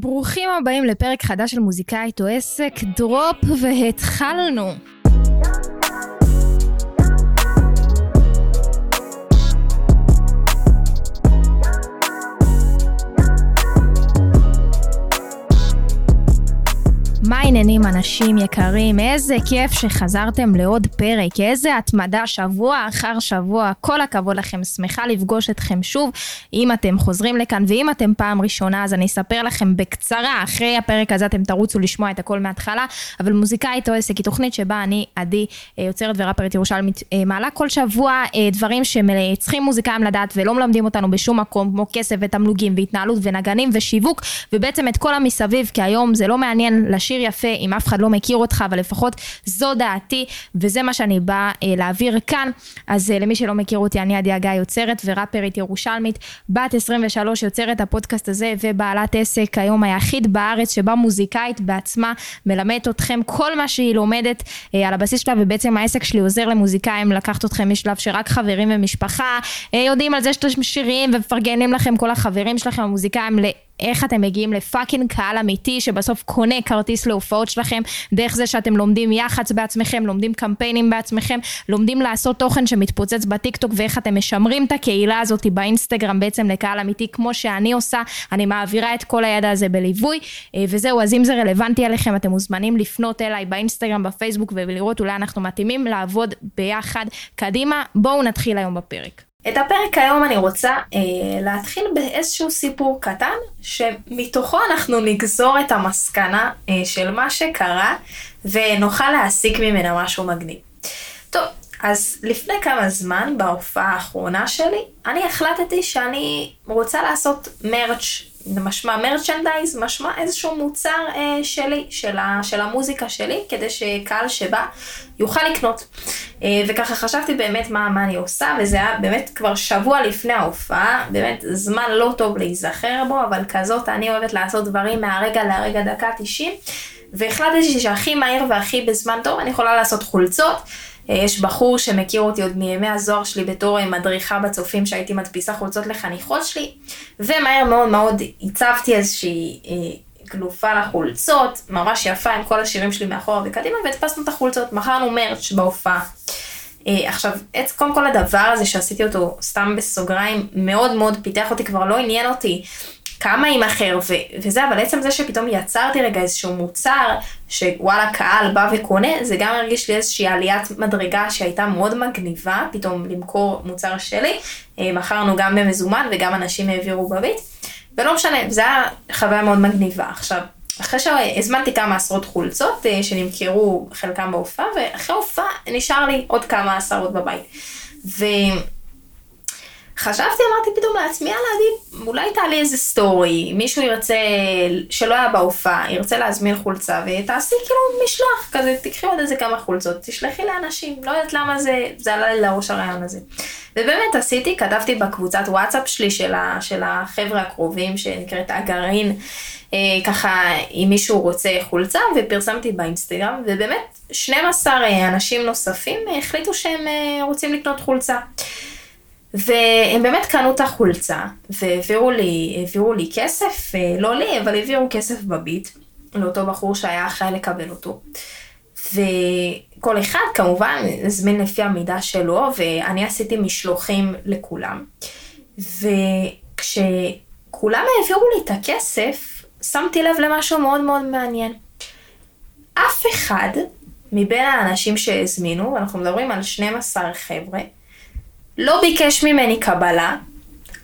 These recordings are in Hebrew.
ברוכים הבאים לפרק חדש של מוזיקאית או עסק, דרופ והתחלנו. העניינים אנשים יקרים? איזה כיף שחזרתם לעוד פרק, איזה התמדה שבוע אחר שבוע, כל הכבוד לכם, שמחה לפגוש אתכם שוב. אם אתם חוזרים לכאן ואם אתם פעם ראשונה אז אני אספר לכם בקצרה, אחרי הפרק הזה אתם תרוצו לשמוע את הכל מההתחלה, אבל מוזיקאית או עסק היא תוכנית שבה אני, עדי, אה, יוצרת וראפרית ירושלמית, אה, מעלה כל שבוע אה, דברים שצריכים מוזיקאים לדעת ולא מלמדים אותנו בשום מקום, כמו כסף ותמלוגים והתנהלות ונגנים ושיווק, ובעצם את כל המסביב, כי היום זה לא מעניין לשיר שיר יפה אם אף אחד לא מכיר אותך, אבל לפחות זו דעתי, וזה מה שאני באה אה, להעביר כאן. אז אה, למי שלא מכיר אותי, אני עדי הגיא יוצרת וראפרית ירושלמית, בת 23 יוצרת הפודקאסט הזה ובעלת עסק היום היחיד בארץ שבה מוזיקאית בעצמה מלמדת אתכם כל מה שהיא לומדת אה, על הבסיס שלה, ובעצם העסק שלי עוזר למוזיקאים לקחת אתכם משלב שרק חברים ומשפחה אה, יודעים על זה שאתם שירים ומפרגנים לכם כל החברים שלכם המוזיקאים איך אתם מגיעים לפאקינג קהל אמיתי שבסוף קונה כרטיס להופעות שלכם דרך זה שאתם לומדים יח"צ בעצמכם, לומדים קמפיינים בעצמכם, לומדים לעשות תוכן שמתפוצץ בטיקטוק ואיך אתם משמרים את הקהילה הזאת באינסטגרם בעצם לקהל אמיתי כמו שאני עושה, אני מעבירה את כל הידע הזה בליווי אה, וזהו אז אם זה רלוונטי עליכם אתם מוזמנים לפנות אליי באינסטגרם, בפייסבוק ולראות אולי אנחנו מתאימים לעבוד ביחד. קדימה, בואו נתחיל היום בפרק. את הפרק היום אני רוצה אה, להתחיל באיזשהו סיפור קטן, שמתוכו אנחנו נגזור את המסקנה אה, של מה שקרה, ונוכל להסיק ממנה משהו מגניב. טוב, אז לפני כמה זמן, בהופעה האחרונה שלי, אני החלטתי שאני רוצה לעשות מרץ' משמע מרצ'נדייז, משמע איזשהו מוצר אה, שלי, של, ה, של המוזיקה שלי, כדי שקהל שבא יוכל לקנות. אה, וככה חשבתי באמת מה, מה אני עושה, וזה היה באמת כבר שבוע לפני ההופעה, באמת זמן לא טוב להיזכר בו, אבל כזאת אני אוהבת לעשות דברים מהרגע להרגע דקה 90, והחלטתי שהכי מהיר והכי בזמן טוב אני יכולה לעשות חולצות. אה, יש בחור שמכיר אותי עוד מימי הזוהר שלי בתור אה, מדריכה בצופים שהייתי מדפיסה חולצות לחניכות שלי, ומהר מאוד מאוד הצבתי איזושהי אה, גלופה לחולצות, ממש יפה עם כל השירים שלי מאחורה וקדימה, והדפסנו את החולצות, מכרנו מרץ' בהופעה. אה, עכשיו, את, קודם כל הדבר הזה שעשיתי אותו סתם בסוגריים, מאוד מאוד פיתח אותי, כבר לא עניין אותי כמה יימכר וזה, אבל עצם זה שפתאום יצרתי רגע איזשהו מוצר שוואלה קהל בא וקונה, זה גם הרגיש לי איזושהי עליית מדרגה שהייתה מאוד מגניבה, פתאום למכור מוצר שלי. אה, מכרנו גם במזומן וגם אנשים העבירו בביט, ולא משנה, זו הייתה חוויה מאוד מגניבה. עכשיו, אחרי שהזמנתי כמה עשרות חולצות אה, שנמכרו חלקם בהופעה, ואחרי ההופעה נשאר לי עוד כמה עשרות בבית. ו... חשבתי, אמרתי פתאום לעצמי, יאללה, עדי, אולי תעלי איזה סטורי, מישהו ירצה, שלא היה בהופעה, ירצה להזמין חולצה, ותעשי כאילו משלוח כזה, תקחי עוד איזה כמה חולצות, תשלחי לאנשים, לא יודעת למה זה, זה עלה לי לראש הרעיון הזה. ובאמת עשיתי, כתבתי בקבוצת וואטסאפ שלי של, ה, של החבר'ה הקרובים, שנקראת הגרעין, אה, ככה, אם מישהו רוצה חולצה, ופרסמתי באינסטגרם, ובאמת 12 אנשים נוספים החליטו שהם אה, רוצים לקנות חולצה. והם באמת קנו את החולצה, והעבירו לי, לי כסף, אה, לא לי, אבל העבירו כסף בביט, לאותו בחור שהיה אחראי לקבל אותו. וכל אחד כמובן הזמין לפי המידה שלו, ואני עשיתי משלוחים לכולם. וכשכולם העבירו לי את הכסף, שמתי לב למשהו מאוד מאוד מעניין. אף אחד מבין האנשים שהזמינו, ואנחנו מדברים על 12 חבר'ה, לא ביקש ממני קבלה,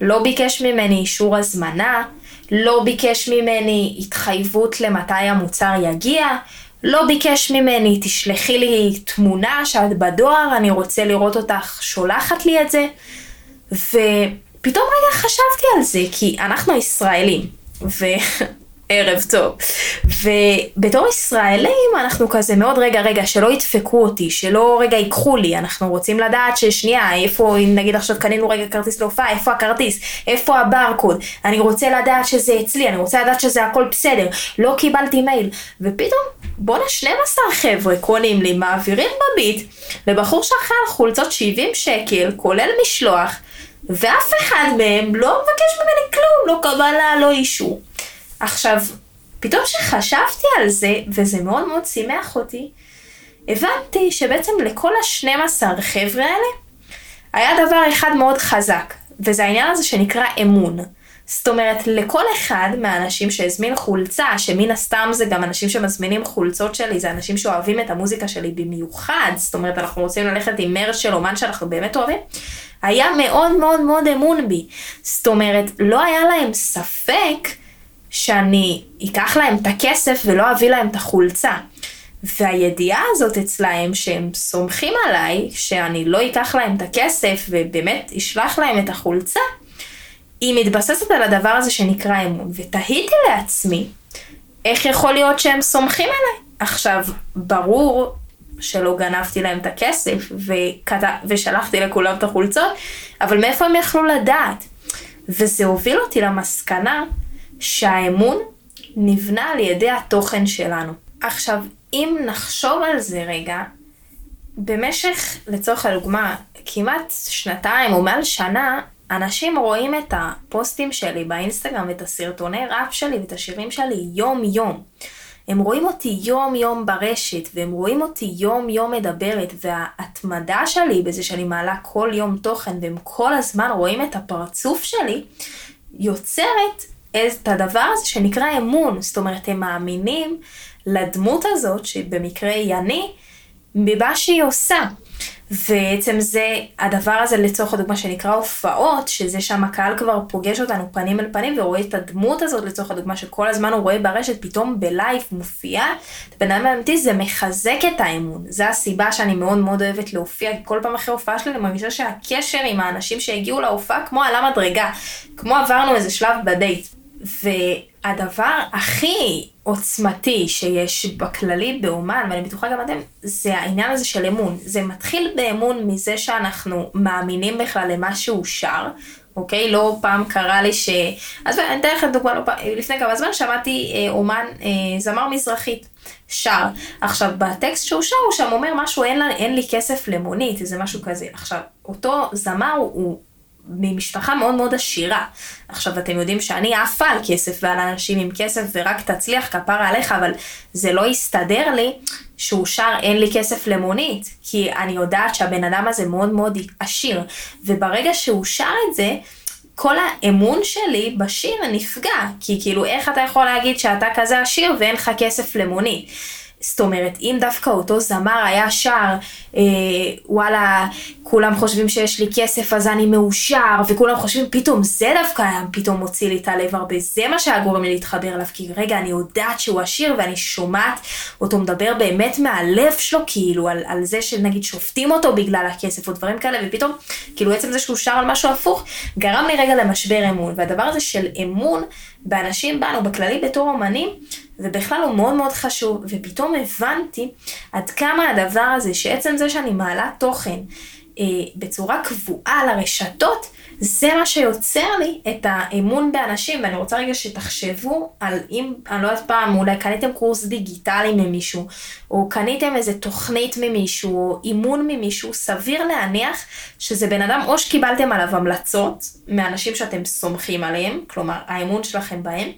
לא ביקש ממני אישור הזמנה, לא ביקש ממני התחייבות למתי המוצר יגיע, לא ביקש ממני תשלחי לי תמונה שאת בדואר, אני רוצה לראות אותך שולחת לי את זה. ופתאום רגע חשבתי על זה, כי אנחנו ישראלים, ו... ערב טוב. ובתור ישראלים אנחנו כזה מאוד רגע רגע שלא ידפקו אותי, שלא רגע ייקחו לי, אנחנו רוצים לדעת ששנייה איפה, אם נגיד עכשיו קנינו רגע כרטיס להופעה, איפה הכרטיס, איפה הברקוד, אני רוצה לדעת שזה אצלי, אני רוצה לדעת שזה הכל בסדר, לא קיבלתי מייל, ופתאום בואנה 12 חבר'ה קונים לי, מעבירים בביט, לבחור שאחר חולצות 70 שקל, כולל משלוח, ואף אחד מהם לא מבקש ממני כלום, לא קבלה, לא אישור. עכשיו, פתאום כשחשבתי על זה, וזה מאוד מאוד שימח אותי, הבנתי שבעצם לכל ה-12 חבר'ה האלה, היה דבר אחד מאוד חזק, וזה העניין הזה שנקרא אמון. זאת אומרת, לכל אחד מהאנשים שהזמין חולצה, שמן הסתם זה גם אנשים שמזמינים חולצות שלי, זה אנשים שאוהבים את המוזיקה שלי במיוחד, זאת אומרת, אנחנו רוצים ללכת עם מרץ של אומן שאנחנו באמת אוהבים, היה מאוד מאוד מאוד אמון בי. זאת אומרת, לא היה להם ספק שאני אקח להם את הכסף ולא אביא להם את החולצה. והידיעה הזאת אצלהם שהם סומכים עליי, שאני לא אקח להם את הכסף ובאמת אשלח להם את החולצה, היא מתבססת על הדבר הזה שנקרא אמון. ותהיתי לעצמי, איך יכול להיות שהם סומכים עליי? עכשיו, ברור שלא גנבתי להם את הכסף וקט... ושלחתי לכולם את החולצות, אבל מאיפה הם יכלו לדעת? וזה הוביל אותי למסקנה שהאמון נבנה על ידי התוכן שלנו. עכשיו, אם נחשוב על זה רגע, במשך, לצורך הדוגמה, כמעט שנתיים או מעל שנה, אנשים רואים את הפוסטים שלי באינסטגרם ואת הסרטוני ראפ שלי ואת השירים שלי יום-יום. הם רואים אותי יום-יום ברשת, והם רואים אותי יום-יום מדברת, וההתמדה שלי בזה שאני מעלה כל יום תוכן, והם כל הזמן רואים את הפרצוף שלי, יוצרת את הדבר הזה שנקרא אמון. זאת אומרת, הם מאמינים לדמות הזאת, שבמקרה היא אני, ממה שהיא עושה. ועצם זה, הדבר הזה לצורך הדוגמה שנקרא הופעות, שזה שם הקהל כבר פוגש אותנו פנים אל פנים ורואה את הדמות הזאת לצורך הדוגמה שכל הזמן הוא רואה ברשת, פתאום בלייב מופיעה, בן אדם אמיתי זה מחזק את האמון. זה הסיבה שאני מאוד מאוד אוהבת להופיע, כל פעם אחרי הופעה שלי אני מרגישה שהקשר עם האנשים שהגיעו להופעה כמו על המדרגה, כמו עברנו איזה שלב בדייט. והדבר הכי עוצמתי שיש בכללי באומן, ואני בטוחה גם אתם, זה העניין הזה של אמון. זה מתחיל באמון מזה שאנחנו מאמינים בכלל למה שהוא שר, אוקיי? לא פעם קרה לי ש... אז אני אתן לכם דוגמה, לא פעם, לפני כמה זמן שמעתי אה, אומן, אה, זמר מזרחית, שר. עכשיו, בטקסט שהוא שר, הוא שם אומר משהו, אין, לה, אין לי כסף למונית, איזה משהו כזה. עכשיו, אותו זמר הוא... ממשפחה מאוד מאוד עשירה. עכשיו, אתם יודעים שאני עפה על כסף ועל אנשים עם כסף ורק תצליח כפרה עליך, אבל זה לא יסתדר לי שהוא שר אין לי כסף למונית, כי אני יודעת שהבן אדם הזה מאוד מאוד עשיר, וברגע שהוא שר את זה, כל האמון שלי בשיר נפגע, כי כאילו איך אתה יכול להגיד שאתה כזה עשיר ואין לך כסף למונית? זאת אומרת, אם דווקא אותו זמר היה שר, אה, וואלה, כולם חושבים שיש לי כסף אז אני מאושר, וכולם חושבים פתאום זה דווקא היה פתאום מוציא לי את הלב הרבה, זה מה שהיה גורם לי להתחבר אליו, כי רגע, אני יודעת שהוא עשיר ואני שומעת אותו מדבר באמת מהלב שלו, כאילו, על, על זה שנגיד שופטים אותו בגלל הכסף או דברים כאלה, ופתאום, כאילו עצם זה שהוא שר על משהו הפוך, גרם לי רגע למשבר אמון, והדבר הזה של אמון באנשים בנו, בכללי בתור אומנים, ובכלל הוא מאוד מאוד חשוב, ופתאום הבנתי עד כמה הדבר הזה, שעצם זה שאני מעלה תוכן אה, בצורה קבועה לרשתות, זה מה שיוצר לי את האמון באנשים, ואני רוצה רגע שתחשבו על אם, אני לא יודעת פעם, אולי קניתם קורס דיגיטלי ממישהו, או קניתם איזה תוכנית ממישהו, או אימון ממישהו, סביר להניח שזה בן אדם, או שקיבלתם עליו המלצות מאנשים שאתם סומכים עליהם, כלומר האמון שלכם בהם,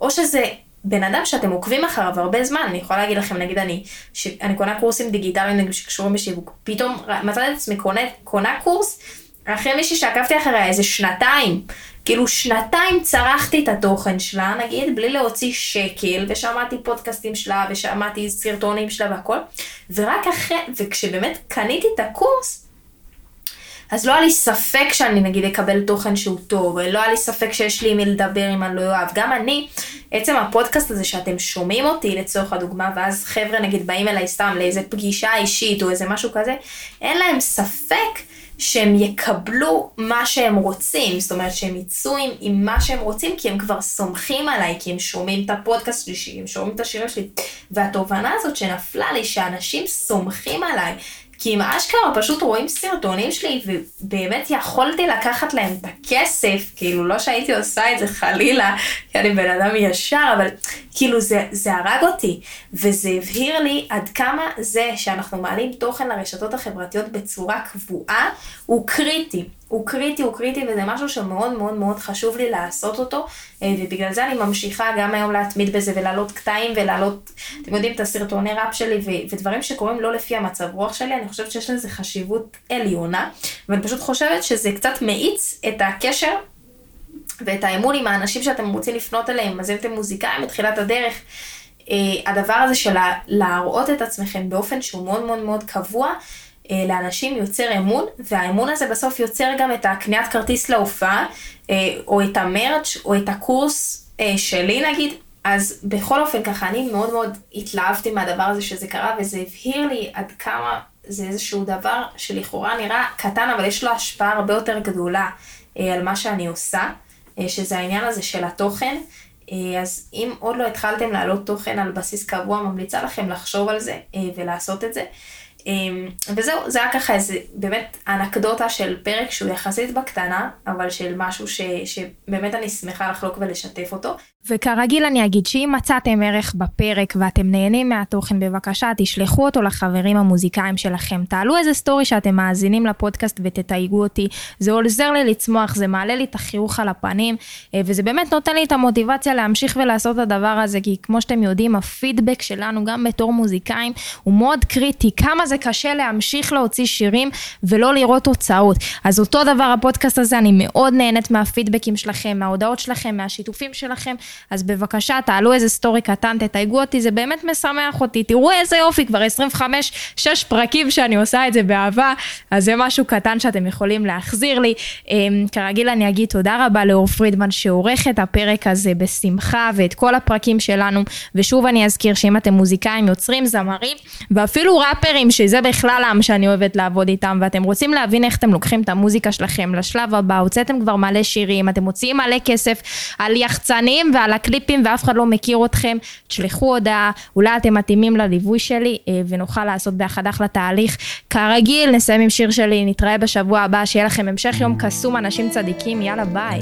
או שזה בן אדם שאתם עוקבים אחריו הרבה זמן, אני יכולה להגיד לכם, נגיד אני, שאני קונה קורסים דיגיטליים שקשורים בשיווק, פתאום מצאתי את עצמי קונה, קונה קורס אחרי מישהי שעקבתי אחריה איזה שנתיים. כאילו שנתיים צרכתי את התוכן שלה, נגיד, בלי להוציא שקל, ושמעתי פודקאסטים שלה, ושמעתי סרטונים שלה והכל, ורק אחרי, וכשבאמת קניתי את הקורס, אז לא היה לי ספק שאני נגיד אקבל תוכן שהוא טוב, ולא היה לי ספק שיש לי מי לדבר אם אני לא אוהב. גם אני, עצם הפודקאסט הזה שאתם שומעים אותי לצורך הדוגמה, ואז חבר'ה נגיד באים אליי סתם לאיזה פגישה אישית או איזה משהו כזה, אין להם ספק שהם יקבלו מה שהם רוצים, זאת אומרת שהם יצאו עם, עם מה שהם רוצים, כי הם כבר סומכים עליי, כי הם שומעים את הפודקאסט שלי, הם שומעים את השירים שלי. והתובנה הזאת שנפלה לי, שאנשים סומכים עליי, כי אם אשכרה פשוט רואים סרטונים שלי, ובאמת יכולתי לקחת להם את הכסף, כאילו לא שהייתי עושה את זה חלילה, כי אני בן אדם ישר, אבל כאילו זה, זה הרג אותי, וזה הבהיר לי עד כמה זה שאנחנו מעלים תוכן לרשתות החברתיות בצורה קבועה, הוא קריטי. הוא קריטי, הוא קריטי, וזה משהו שמאוד מאוד מאוד חשוב לי לעשות אותו, אה, ובגלל זה אני ממשיכה גם היום להתמיד בזה ולהעלות קטעים ולהעלות, אתם יודעים, את הסרטוני ראפ שלי ו- ודברים שקורים לא לפי המצב רוח שלי, אני חושבת שיש לזה חשיבות עליונה, ואני פשוט חושבת שזה קצת מאיץ את הקשר ואת האמון עם האנשים שאתם רוצים לפנות אליהם, אז אם אתם מוזיקאים בתחילת הדרך, אה, הדבר הזה של להראות את עצמכם באופן שהוא מאוד מאוד מאוד קבוע, אה, לאנשים יוצר אמון, והאמון הזה בסוף יוצר גם את הקניית כרטיס להופעה, אה, או את המרץ', או את הקורס שלי נגיד. אז בכל אופן ככה, אני מאוד מאוד התלהבתי מהדבר הזה שזה קרה, וזה הבהיר לי עד כמה זה איזשהו דבר שלכאורה נראה קטן, אבל יש לו השפעה הרבה יותר גדולה על מה שאני עושה. אה, שזה העניין הזה של התוכן. אה, אז אם עוד לא התחלתם להעלות תוכן על בסיס קבוע, ממליצה לכם לחשוב על זה אה, ולעשות את זה. וזהו, זה היה ככה איזה באמת אנקדוטה של פרק שהוא יחסית בקטנה, אבל של משהו ש, שבאמת אני שמחה לחלוק ולשתף אותו. וכרגיל אני אגיד שאם מצאתם ערך בפרק ואתם נהנים מהתוכן, בבקשה תשלחו אותו לחברים המוזיקאים שלכם. תעלו איזה סטורי שאתם מאזינים לפודקאסט ותתייגו אותי. זה עוזר לי לצמוח, זה מעלה לי את החיוך על הפנים, אה, וזה באמת נותן לי את המוטיבציה להמשיך ולעשות את הדבר הזה, כי כמו שאתם יודעים, הפידבק שלנו, גם בתור מוזיקאים, הוא מאוד קריטי. כמה זה קשה להמשיך להוציא שירים ולא לראות תוצאות. אז אותו דבר הפודקאסט הזה, אני מאוד נהנית מהפידבקים שלכם, מההודעות שלכם, מהשיתופים שלכם. אז בבקשה, תעלו איזה סטורי קטן, תתייגו אותי, זה באמת משמח אותי. תראו איזה יופי, כבר 25, 6 פרקים שאני עושה את זה באהבה, אז זה משהו קטן שאתם יכולים להחזיר לי. אמ, כרגיל אני אגיד תודה רבה לאור פרידמן שעורך את הפרק הזה בשמחה ואת כל הפרקים שלנו, ושוב אני אזכיר שאם אתם מוזיקאים, יוצרים, זמרים, ואפילו ראפרים, שזה בכלל העם שאני אוהבת לעבוד איתם, ואתם רוצים להבין איך אתם לוקחים את המוזיקה שלכם לשלב הבא, הוצאתם כבר מלא שירים, אתם מוציאים מלא כסף על יחצנים ועל הקליפים ואף אחד לא מכיר אתכם, תשלחו הודעה, אולי אתם מתאימים לליווי שלי אה, ונוכל לעשות ביחד אחלה תהליך. כרגיל, נסיים עם שיר שלי, נתראה בשבוע הבא, שיהיה לכם המשך יום קסום, אנשים צדיקים, יאללה ביי.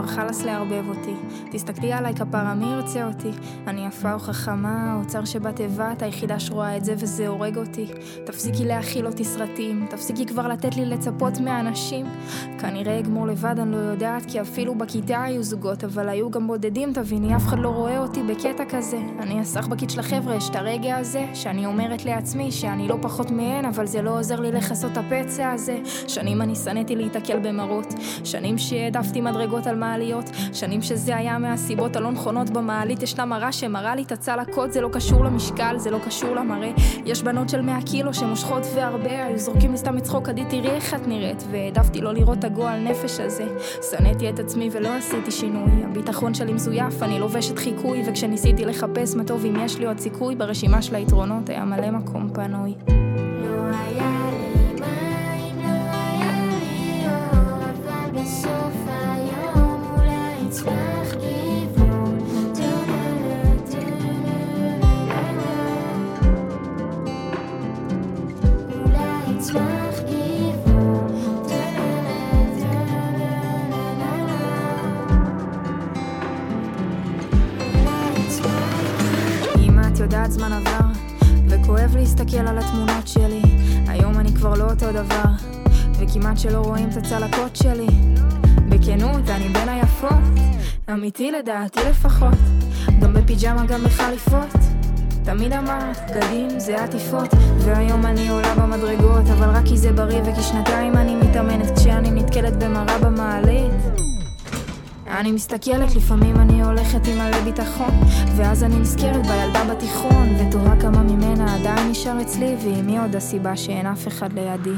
כבר חלאס לערבב אותי. תסתכלי עליי כפרה, מי ירצה אותי? אני יפה או חכמה, האוצר שבתיבה, את היחידה שרואה את זה וזה הורג אותי. תפסיקי להכיל אותי סרטים, תפסיקי כבר לתת לי לצפות מהאנשים. כנראה אגמור לבד, אני לא יודעת, כי אפילו בכיתה היו זוגות, אבל היו גם בודדים, תביני, אף אחד לא רואה אותי בקטע כזה. אני הסחבקית של החבר'ה, יש את הרגע הזה, שאני אומרת לעצמי שאני לא פחות מהן, אבל זה לא עוזר לי לכסות את הפצע הזה. שנים אני שנאתי להיתקל במראות, שנים שהעדפתי מדרגות על מעליות. שנים שזה היה מהסיבות הלא נכונות במעלית. ישנה מראה שמראה לי את הצלקות, זה לא קשור למשקל, זה לא קשור למראה. יש בנות של 100 קילו שמושכות והרבה, היו זורקים לי סתם לצחוק, עדי תראי איך את נראית. והעדפתי לא לראות את הגועל נפש הזה. שנאתי את עצמי ולא עשיתי שינוי. הביטחון שלי מזויף, אני לובשת חיקוי, וכשניסיתי לחפש מה טוב אם יש לי עוד סיכוי, ברשימה של היתרונות היה מלא מקום פנוי. יודעת זמן עבר, וכואב להסתכל על התמונות שלי. היום אני כבר לא אותו דבר, וכמעט שלא רואים את הצלקות שלי. בכנות, אני בין היפות, אמיתי לדעתי לפחות. גם בפיג'מה, גם בחליפות. תמיד אמרת, בגדים זה עטיפות והיום אני עולה במדרגות אבל רק כי זה בריא וכי שנתיים אני מתאמנת כשאני נתקלת במראה במעלית אני מסתכלת, לפעמים אני הולכת עם מלא ביטחון ואז אני נזכרת בילדה בתיכון ותוהה כמה ממנה עדיין נשאר אצלי ואם היא עוד הסיבה שאין אף אחד לידי